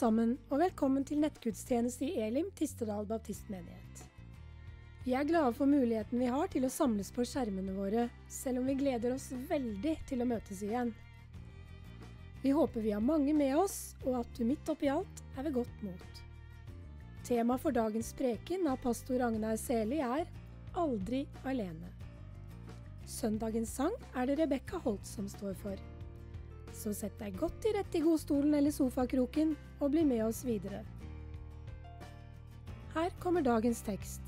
sammen, og velkommen til nettgudstjeneste i Elim, Tistedal baptistmenighet. Vi er glade for muligheten vi har til å samles på skjermene våre, selv om vi gleder oss veldig til å møtes igjen. Vi håper vi har mange med oss, og at du midt oppi alt er ved godt mot. Tema for dagens preken av pastor Ragnar Seli er Aldri alene. Søndagens sang er det Rebekka Holt som står for. Så sett deg godt til rette i godstolen eller sofakroken, og bli med oss videre. Her kommer dagens tekst.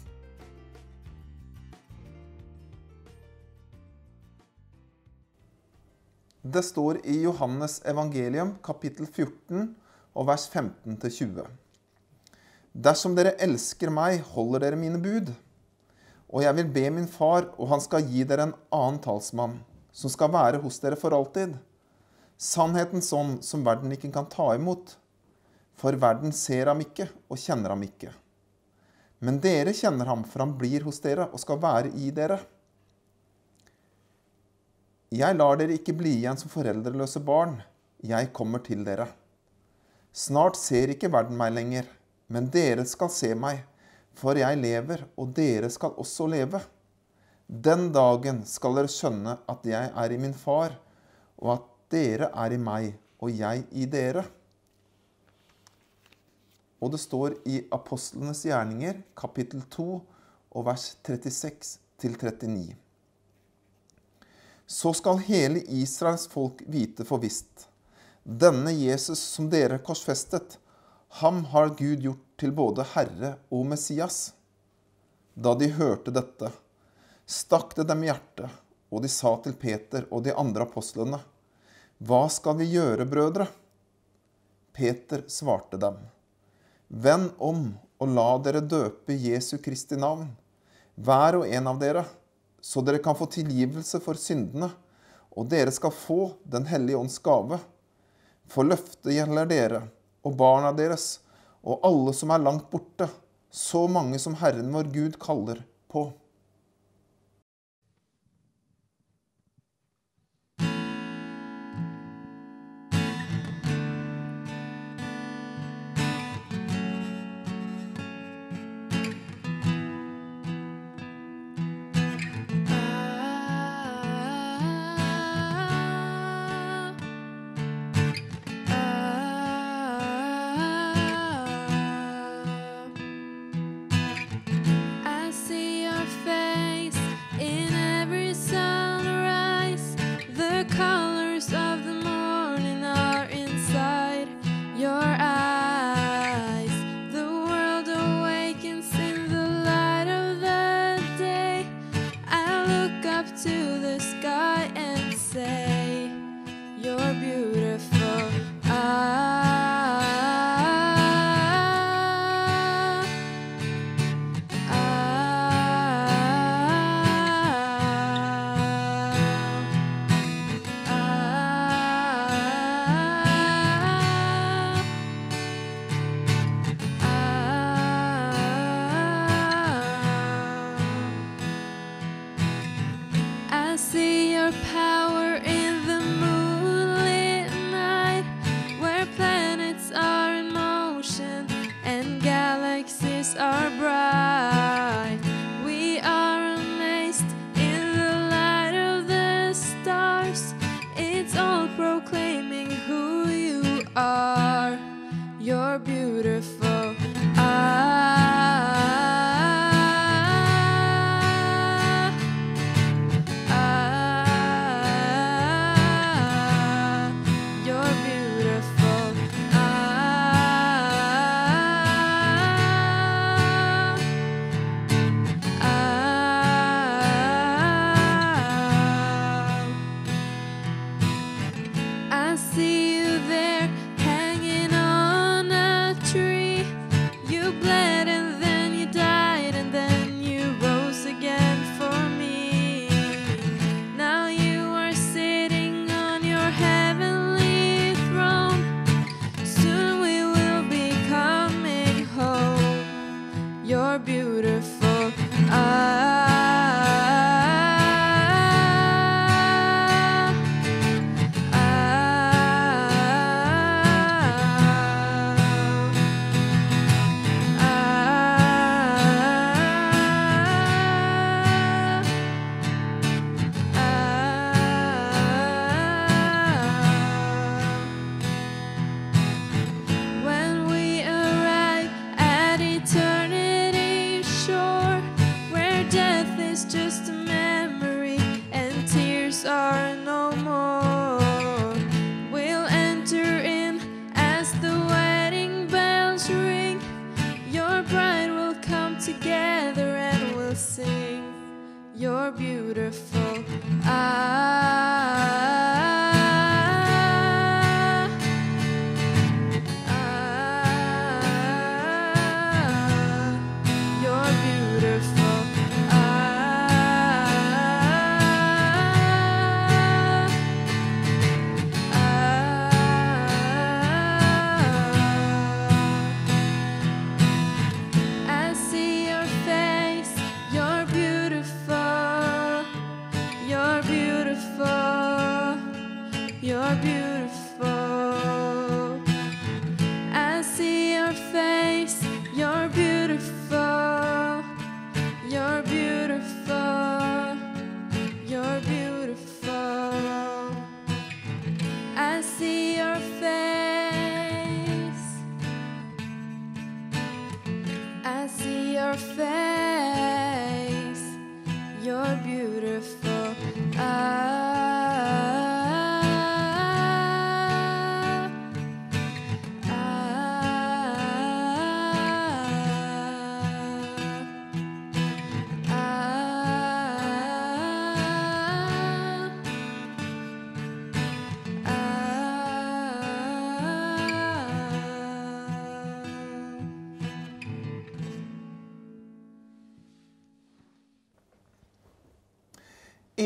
Det står i Johannes evangelium kapittel 14 og vers 15-20. Dersom dere elsker meg, holder dere mine bud. Og jeg vil be min far, og han skal gi dere en annen talsmann, som skal være hos dere for alltid. Sannhetens ånd som verden ikke kan ta imot. For verden ser ham ikke og kjenner ham ikke. Men dere kjenner ham, for han blir hos dere og skal være i dere. Jeg lar dere ikke bli igjen som foreldreløse barn. Jeg kommer til dere. Snart ser ikke verden meg lenger, men dere skal se meg, for jeg lever, og dere skal også leve. Den dagen skal dere skjønne at jeg er i min far, og at dere er i meg, og jeg i dere. Og det står i Apostlenes gjerninger, kapittel 2, og vers 36 til 39. Så skal hele Israels folk vite for visst. Denne Jesus som dere korsfestet, ham har Gud gjort til både Herre og Messias. Da de hørte dette, stakk det dem i hjertet, og de sa til Peter og de andre apostlene, Hva skal vi gjøre, brødre? Peter svarte dem, Vend om og la dere døpe Jesu Kristi navn, hver og en av dere, så dere kan få tilgivelse for syndene, og dere skal få Den hellige ånds gave. For løftet gjelder dere og barna deres og alle som er langt borte, så mange som Herren vår Gud kaller på.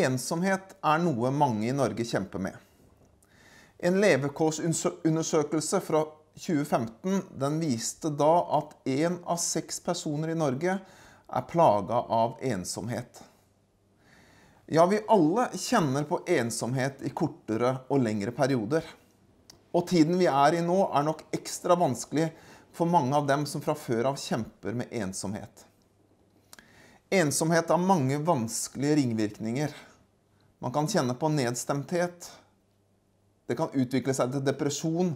Ensomhet er noe mange i Norge kjemper med. En levekårsundersøkelse fra 2015 den viste da at én av seks personer i Norge er plaga av ensomhet. Ja, vi alle kjenner på ensomhet i kortere og lengre perioder. Og tiden vi er i nå, er nok ekstra vanskelig for mange av dem som fra før av kjemper med ensomhet. Ensomhet har mange vanskelige ringvirkninger. Man kan kjenne på nedstemthet. Det kan utvikle seg til depresjon,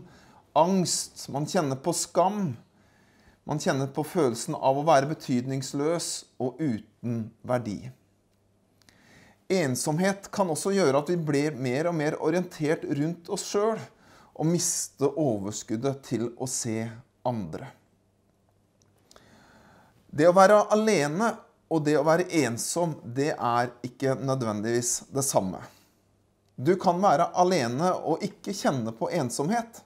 angst. Man kjenner på skam. Man kjenner på følelsen av å være betydningsløs og uten verdi. Ensomhet kan også gjøre at vi blir mer og mer orientert rundt oss sjøl og miste overskuddet til å se andre. Det å være alene og det å være ensom, det er ikke nødvendigvis det samme. Du kan være alene og ikke kjenne på ensomhet.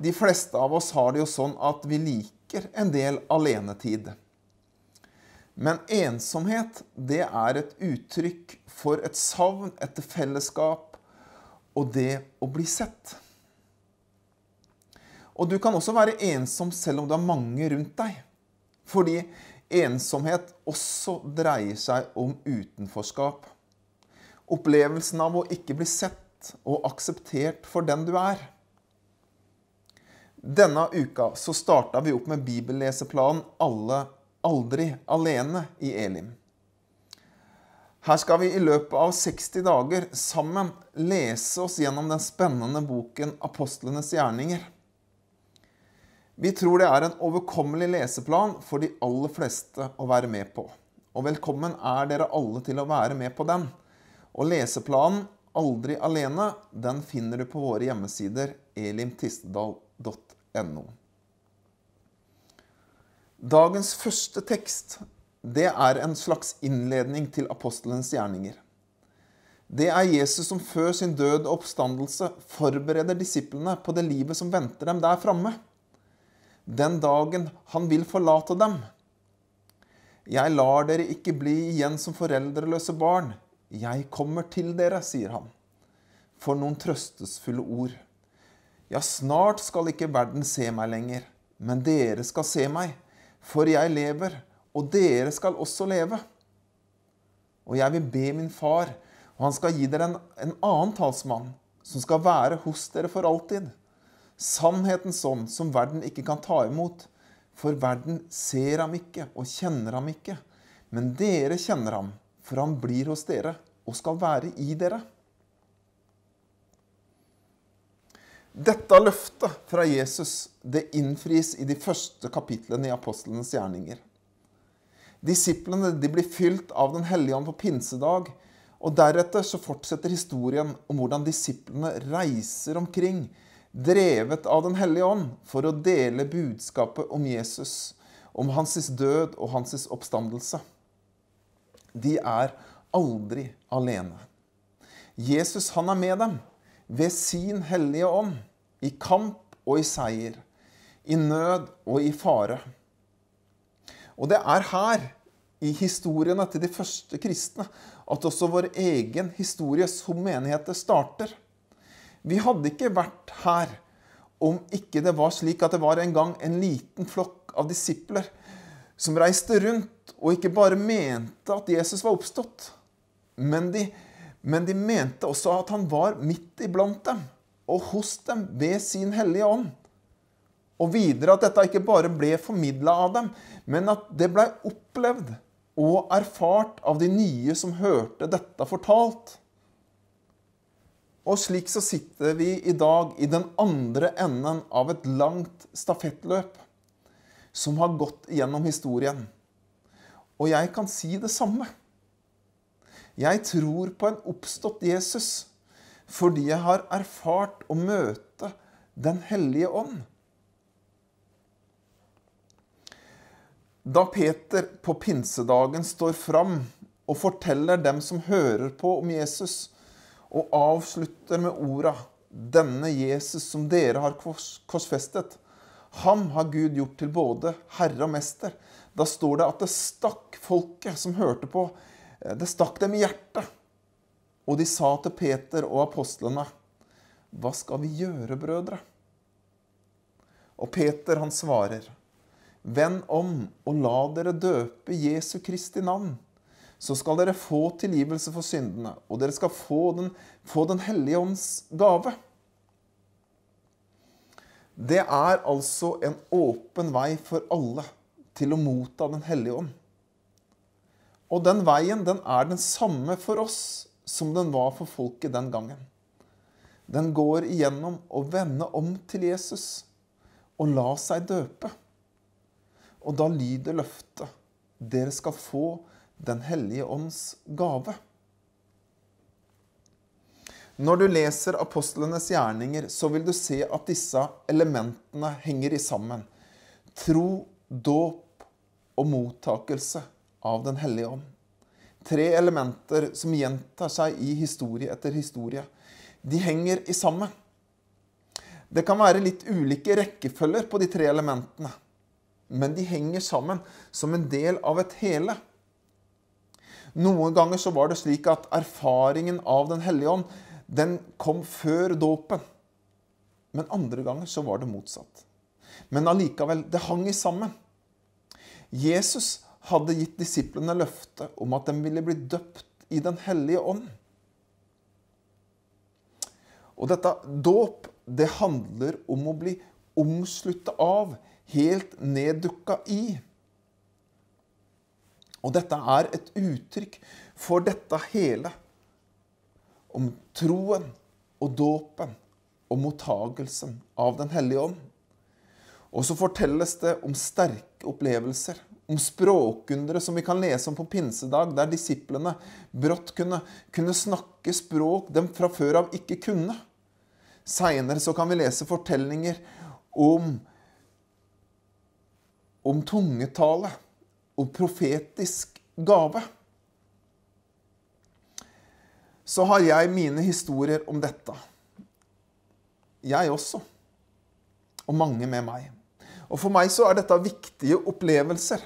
De fleste av oss har det jo sånn at vi liker en del alenetid. Men ensomhet, det er et uttrykk for et savn etter fellesskap og det å bli sett. Og du kan også være ensom selv om det er mange rundt deg. Fordi ensomhet også dreier seg om utenforskap. Opplevelsen av å ikke bli sett og akseptert for den du er. Denne uka så starta vi opp med bibelleseplanen Alle aldri alene i Elim. Her skal vi i løpet av 60 dager sammen lese oss gjennom den spennende boken Apostlenes gjerninger. Vi tror det er en overkommelig leseplan for de aller fleste å være med på. Og velkommen er dere alle til å være med på den. Og leseplanen Aldri alene, den finner du på våre hjemmesider elimtistedal.no. Dagens første tekst, det er en slags innledning til apostelens gjerninger. Det er Jesus som før sin død og oppstandelse forbereder disiplene på det livet som venter dem der framme den dagen han vil forlate dem. Jeg lar dere ikke bli igjen som foreldreløse barn. Jeg kommer til dere, sier han. For noen trøstesfulle ord. Ja, snart skal ikke verden se meg lenger, men dere skal se meg, for jeg lever, og dere skal også leve. Og jeg vil be min far, og han skal gi dere en, en annen talsmann, som skal være hos dere for alltid Sannhetens ånd som verden ikke kan ta imot. For verden ser ham ikke og kjenner ham ikke. Men dere kjenner ham, for han blir hos dere og skal være i dere. Dette løftet fra Jesus det innfris i de første kapitlene i apostlenes gjerninger. Disiplene de blir fylt av Den hellige ånd på pinsedag. Og deretter så fortsetter historien om hvordan disiplene reiser omkring drevet av Den hellige ånd, for å dele budskapet om Jesus, om hans død og hans oppstandelse. De er aldri alene. Jesus han er med dem ved sin hellige ånd, i kamp og i seier, i nød og i fare. Og det er her, i historiene til de første kristne, at også vår egen historie som menigheter starter. Vi hadde ikke vært her om ikke det var slik at det var en gang en liten flokk av disipler som reiste rundt og ikke bare mente at Jesus var oppstått, men de Men de mente også at han var midt iblant dem og hos dem ved sin hellige ånd. Og videre at dette ikke bare ble formidla av dem, men at det ble opplevd og erfart av de nye som hørte dette fortalt. Og slik så sitter vi i dag i den andre enden av et langt stafettløp som har gått gjennom historien. Og jeg kan si det samme. Jeg tror på en oppstått Jesus fordi jeg har erfart å møte Den hellige ånd. Da Peter på pinsedagen står fram og forteller dem som hører på om Jesus, og avslutter med orda 'Denne Jesus som dere har korsfestet', ham har Gud gjort til både herre og mester. Da står det at det stakk folket som hørte på, det stakk dem i hjertet. Og de sa til Peter og apostlene, 'Hva skal vi gjøre, brødre?' Og Peter han svarer, 'Vend om og la dere døpe Jesu Kristi navn.' Så skal dere få tilgivelse for syndene, og dere skal få Den, få den hellige ånds gave. Det er altså en åpen vei for alle til å motta Den hellige ånd. Og den veien den er den samme for oss som den var for folket den gangen. Den går igjennom å vende om til Jesus og la seg døpe. Og da lyder løftet dere skal få Den hellige ånds gave. Når du leser apostlenes gjerninger, så vil du se at disse elementene henger i sammen. Tro, dåp og mottakelse av Den hellige ånd. Tre elementer som gjentar seg i historie etter historie. De henger i sammen. Det kan være litt ulike rekkefølger på de tre elementene, men de henger sammen som en del av et hele. Noen ganger så var det slik at erfaringen av Den hellige ånd den kom før dåpen. Men andre ganger så var det motsatt. Men allikevel, det hang i sammen. Jesus hadde gitt disiplene løftet om at de ville bli døpt i Den hellige ånd. Og dette dåp, det handler om å bli omslutta av, helt neddukka i. Og dette er et uttrykk for dette hele. Om troen og dåpen og mottagelsen av Den hellige ånd. Og så fortelles det om sterke opplevelser, om språkundere som vi kan lese om på pinsedag, der disiplene brått kunne, kunne snakke språk de fra før av ikke kunne. Seinere kan vi lese fortellinger om, om tungetale og profetisk gave. Så har jeg mine historier om dette. Jeg også. Og mange med meg. Og for meg så er dette viktige opplevelser.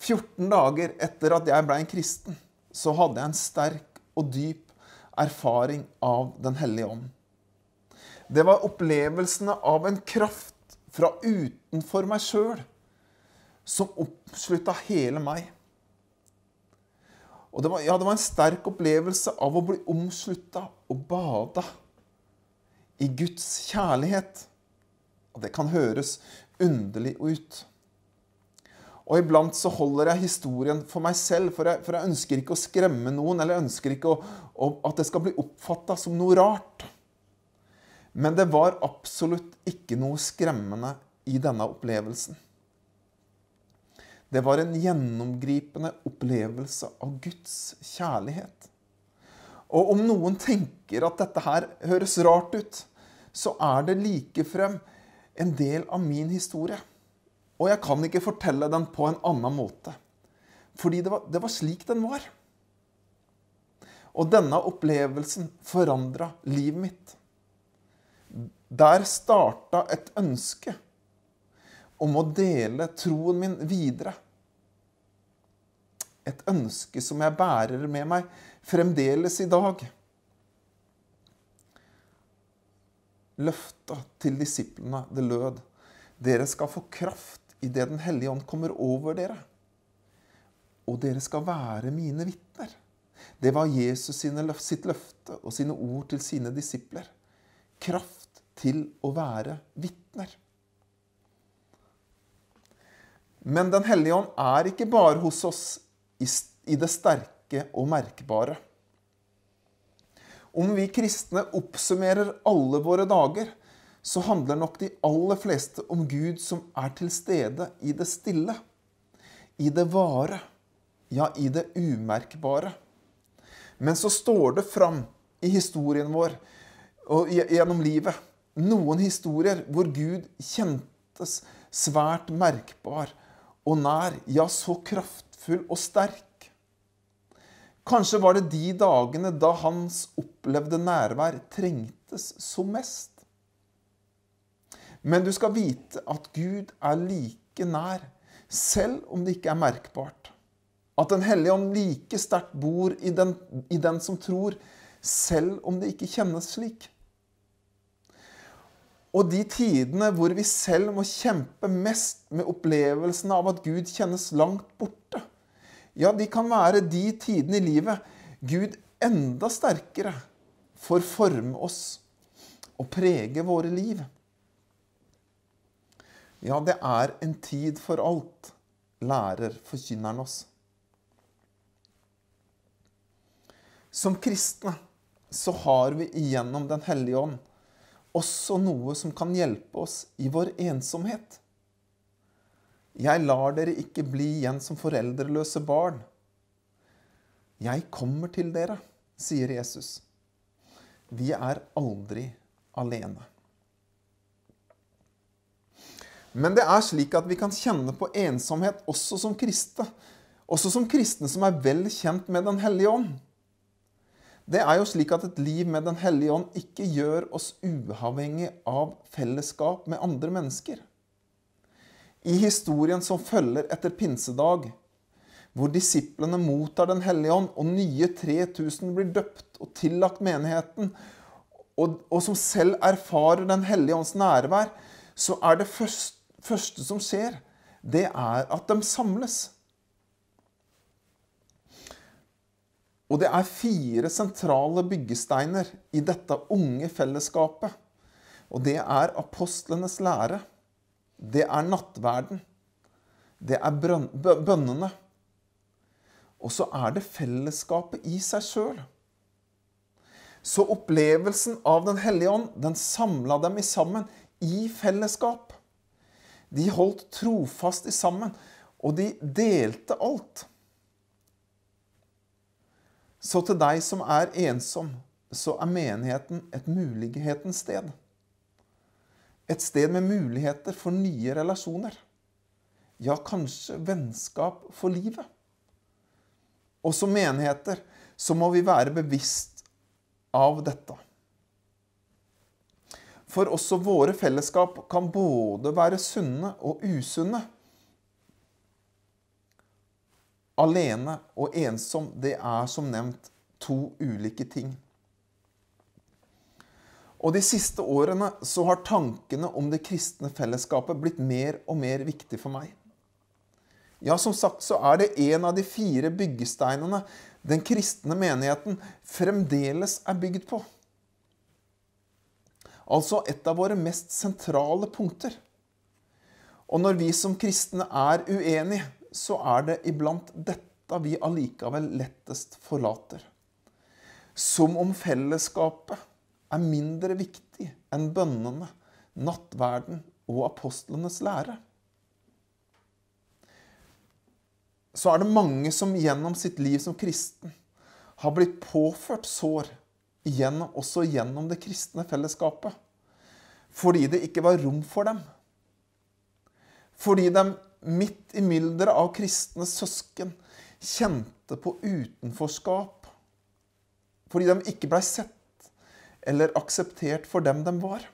14 dager etter at jeg ble en kristen, så hadde jeg en sterk og dyp erfaring av Den hellige ånd. Det var opplevelsene av en kraft fra utenfor meg sjøl som oppslutta hele meg. Og det var, ja, det var en sterk opplevelse av å bli omslutta og bada i Guds kjærlighet. Og det kan høres underlig ut. Og iblant så holder jeg historien for meg selv, for jeg, for jeg ønsker ikke å skremme noen, eller jeg ønsker ikke å, å, at det skal bli oppfatta som noe rart. Men det var absolutt ikke noe skremmende i denne opplevelsen. Det var en gjennomgripende opplevelse av Guds kjærlighet. Og om noen tenker at dette her høres rart ut, så er det likefrem en del av min historie. Og jeg kan ikke fortelle den på en annen måte. Fordi det var, det var slik den var. Og denne opplevelsen forandra livet mitt. Der starta et ønske om å dele troen min videre et ønske som jeg bærer med meg fremdeles i dag. Løfta til disiplene, det lød, dere skal få kraft idet Den hellige ånd kommer over dere. Og dere skal være mine vitner. det var Jesus sitt løfte og sine ord til sine disipler. Kraft til å være vitner. Men Den hellige ånd er ikke bare hos oss i, det sterke og merkbare. Om vi kristne oppsummerer alle våre dager, så handler nok de aller fleste om Gud som er til stede i det stille, i det vare, ja, i det umerkbare. Men så står det fram i historien vår og gjennom livet noen historier hvor Gud kjentes svært merkbar og nær, ja, så kraftfull og sterk. Kanskje var det de dagene da hans opplevde nærvær trengtes som mest. Men du skal vite at Gud er like nær, selv om det ikke er merkbart. At Den hellige ånd like sterkt bor i den, i den som tror, selv om det ikke kjennes slik. Og de tidene hvor vi selv må kjempe mest med opplevelsen av at Gud kjennes langt borte, ja, de kan være de tidene i livet Gud enda sterkere får forme oss og prege våre liv. Ja, det er en tid for alt, lærer forkynneren oss. Som kristne så har vi igjennom Den hellige ånd også noe som kan hjelpe oss i vår ensomhet. Jeg lar dere ikke bli igjen som foreldreløse barn. Jeg kommer til dere, sier Jesus. Vi er aldri alene. Men det er slik at vi kan kjenne på ensomhet også som kristne. Også som kristne som er vel kjent med Den hellige ånd. Det er jo slik at et liv med Den hellige ånd ikke gjør oss uavhengig av fellesskap med andre mennesker. I historien som følger etter pinsedag, hvor disiplene mottar Den hellige ånd, og nye 3000 blir døpt og tillagt menigheten, og, og som selv erfarer Den hellige ånds nærvær, så er det første, første som skjer, det er at de samles. Og det er fire sentrale byggesteiner i dette unge fellesskapet. Og det er apostlenes lære. Det er nattverden. Det er bønnene. Og så er det fellesskapet i seg sjøl. Så opplevelsen av Den hellige ånd den samla dem i sammen i fellesskap. De holdt trofast i sammen, og de delte alt. Så til deg som er ensom, så er menigheten et mulighetens sted. Et sted med muligheter for nye relasjoner. Ja, kanskje vennskap for livet. Og som menigheter så må vi være bevisst av dette. For også våre fellesskap kan både være sunne og usunne. Alene og ensom, det er som nevnt to ulike ting. Og de siste årene så har tankene om det kristne fellesskapet blitt mer og mer viktig for meg. Ja, som sagt så er det en av de fire byggesteinene den kristne menigheten fremdeles er bygd på. Altså et av våre mest sentrale punkter. Og når vi som kristne er uenige, så er det iblant dette vi allikevel lettest forlater. Som om fellesskapet er mindre viktig enn bønnene, nattverden og apostlenes lære. Så er det mange som gjennom sitt liv som kristen har blitt påført sår gjennom, også gjennom det kristne fellesskapet. Fordi det ikke var rom for dem. Fordi de midt i mylderet av kristne søsken kjente på utenforskap. Fordi de ikke blei sett eller akseptert for dem de var.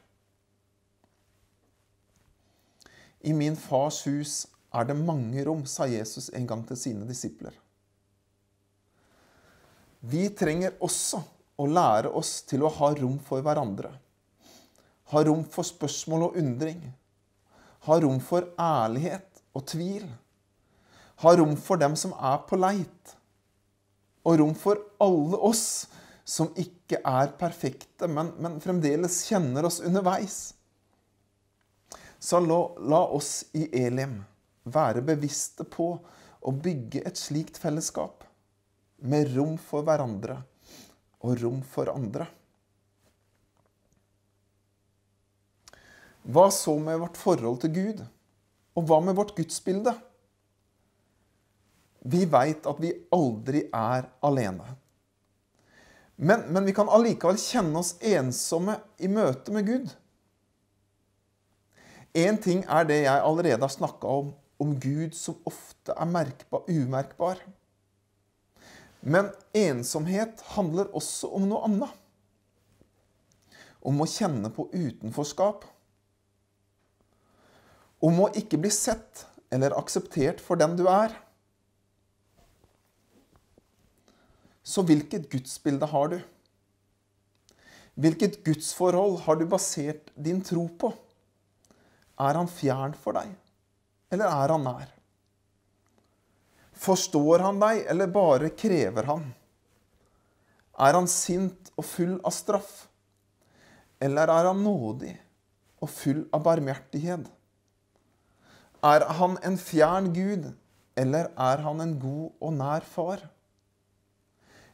I min fars hus er det mange rom, sa Jesus en gang til sine disipler. Vi trenger også å lære oss til å ha rom for hverandre. Ha rom for spørsmål og undring. Ha rom for ærlighet og tvil. Ha rom for dem som er på leit. og rom for alle oss som ikke er perfekte, men, men fremdeles kjenner oss underveis. Så la, la oss i Elim være bevisste på å bygge et slikt fellesskap, med rom for hverandre og rom for andre. Hva så med vårt forhold til Gud? Og hva med vårt gudsbilde? Vi veit at vi aldri er alene. Men, men, vi kan allikevel kjenne oss ensomme i møte med Gud. Én ting er det jeg allerede har snakka om, om Gud som ofte er merkbar, umerkbar. Men ensomhet handler også om noe annet. Om å kjenne på utenforskap. Om å ikke bli sett eller akseptert for den du er. Så hvilket gudsbilde har du? Hvilket gudsforhold har du basert din tro på? Er han fjern for deg, eller er han nær? Forstår han deg, eller bare krever han? Er han sint og full av straff, eller er han nådig og full av barmhjertighet? Er han en fjern Gud, eller er han en god og nær far?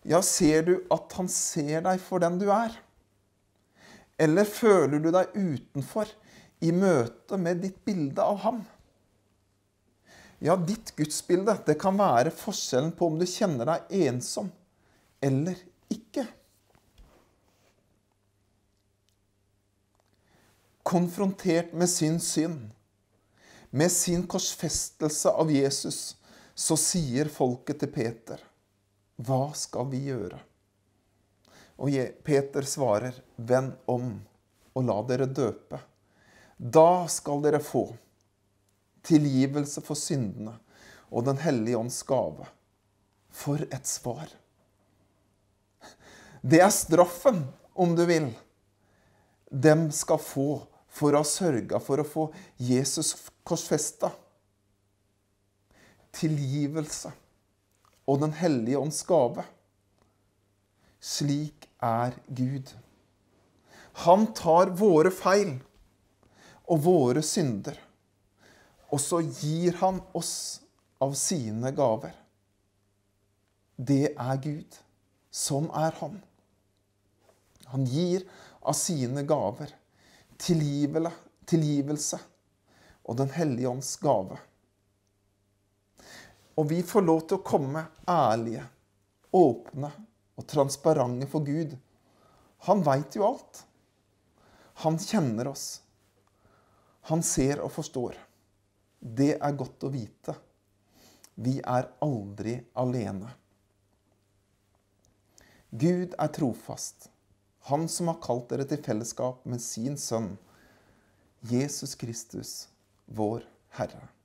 Ja, ser du at han ser deg for den du er? Eller føler du deg utenfor i møte med ditt bilde av ham? Ja, ditt gudsbilde, det kan være forskjellen på om du kjenner deg ensom eller ikke. Konfrontert med sin synd, med sin korsfestelse av Jesus, så sier folket til Peter hva skal vi gjøre? Og Peter svarer, vend om og la dere døpe. Da skal dere få tilgivelse for syndene og Den hellige ånds gave. For et svar! Det er straffen, om du vil, dem skal få for å ha sørga for å få Jesus korsfesta. Tilgivelse og Den hellige ånds gave. Slik er Gud. Han tar våre feil og våre synder, og så gir han oss av sine gaver. Det er Gud. Sånn er han. Han gir av sine gaver tilgivelse og Den hellige ånds gave. Og vi får lov til å komme ærlige, åpne og transparente for Gud. Han veit jo alt. Han kjenner oss. Han ser og forstår. Det er godt å vite. Vi er aldri alene. Gud er trofast. Han som har kalt dere til fellesskap med sin sønn, Jesus Kristus, vår Herre.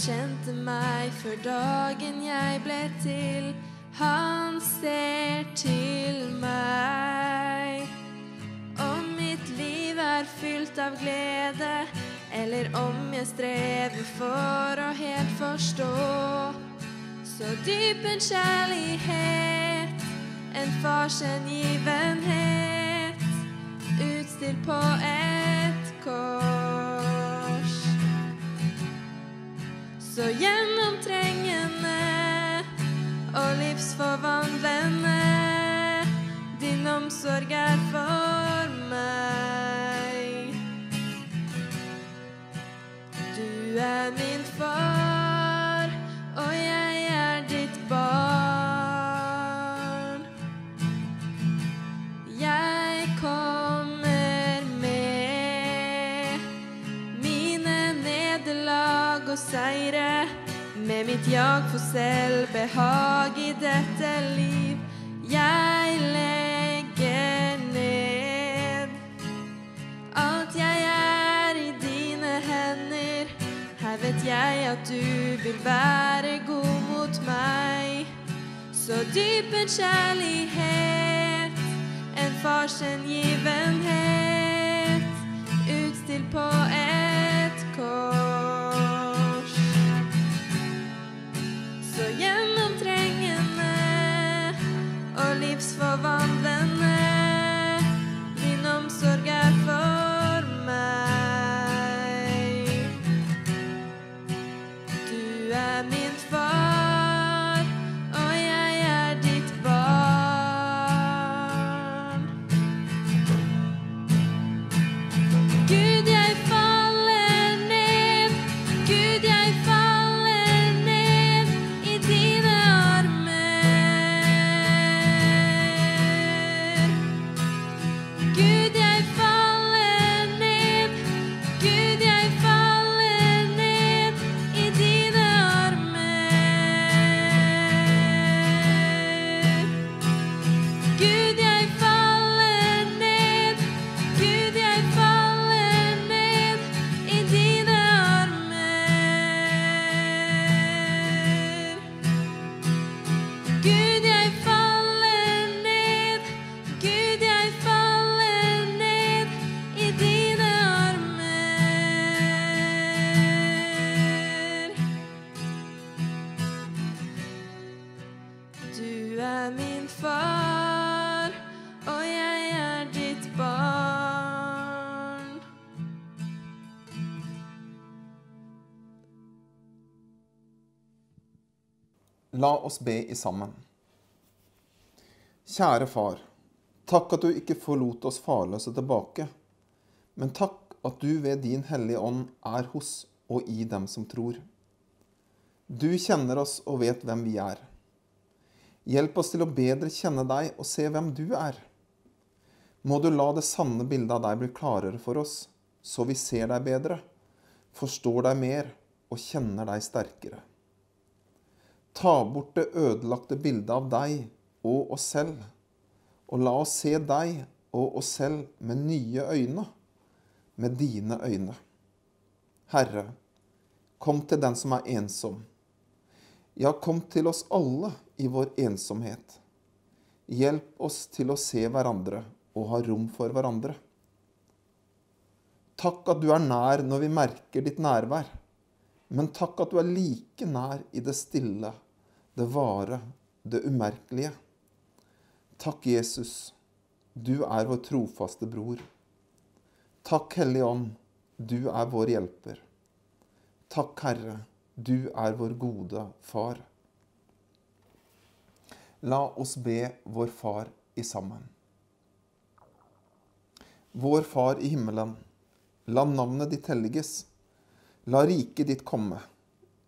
Kjente meg før dagen jeg ble til. Han ser til meg. Om mitt liv er fylt av glede, eller om jeg strever for å helt forstå. Så dyp en kjærlighet en fars hengivenhet utstilt på et kors. Så gjennomtrengende og livsforvandlende din omsorg er for meg. Du er min far, jag får selvbehag i dette liv. Jeg legger ned alt jeg er i dine hender. Her vet jeg at du vil være god mot meg. Så dyp en kjærlighet, en fars hengivenhet, utstilt på et kors. Gud, La oss be i sammen. Kjære far. Takk at du ikke forlot oss farløse tilbake. Men takk at du ved din Hellige Ånd er hos og i dem som tror. Du kjenner oss og vet hvem vi er. Hjelp oss til å bedre kjenne deg og se hvem du er. Må du la det sanne bildet av deg bli klarere for oss, så vi ser deg bedre, forstår deg mer og kjenner deg sterkere. Ta bort det ødelagte bildet av deg og oss selv, og la oss se deg og oss selv med nye øyne, med dine øyne. Herre, kom til den som er ensom. Ja, kom til oss alle i vår ensomhet. Hjelp oss til å se hverandre og ha rom for hverandre. Takk at du er nær når vi merker ditt nærvær. Men takk at du er like nær i det stille, det vare, det umerkelige. Takk, Jesus, du er vår trofaste bror. Takk, Hellige Ånd, du er vår hjelper. Takk, Herre, du er vår gode Far. La oss be vår Far i sammen. Vår Far i himmelen. La navnet ditt helliges. La riket ditt komme.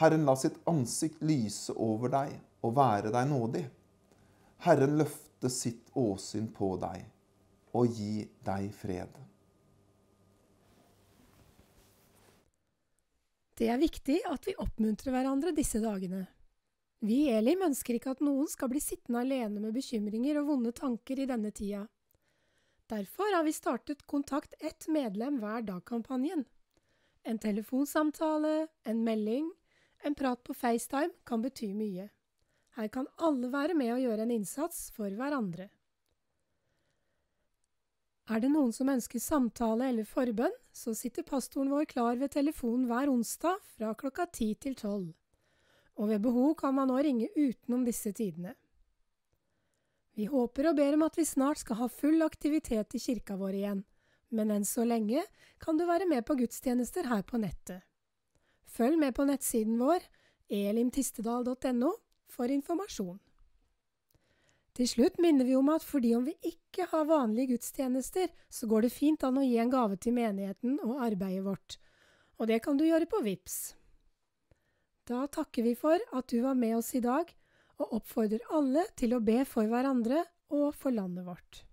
Herren la sitt ansikt lyse over deg og være deg nådig. Herren løfte sitt åsyn på deg og gi deg fred. Det er viktig at vi oppmuntrer hverandre disse dagene. Vi i Elim ønsker ikke at noen skal bli sittende alene med bekymringer og vonde tanker i denne tida. Derfor har vi startet Kontakt ett medlem hver dag-kampanjen. En telefonsamtale, en melding, en prat på FaceTime kan bety mye. Her kan alle være med og gjøre en innsats for hverandre. Er det noen som ønsker samtale eller forbønn, så sitter pastoren vår klar ved telefonen hver onsdag fra klokka ti til tolv. Og ved behov kan man nå ringe utenom disse tidene. Vi håper og ber om at vi snart skal ha full aktivitet i kirka vår igjen, men enn så lenge kan du være med på gudstjenester her på nettet. Følg med på nettsiden vår, elimtistedal.no, for informasjon. Til slutt minner vi om at fordi om vi ikke har vanlige gudstjenester, så går det fint an å gi en gave til menigheten og arbeidet vårt, og det kan du gjøre på VIPS. Da takker vi for at du var med oss i dag, og oppfordrer alle til å be for hverandre og for landet vårt.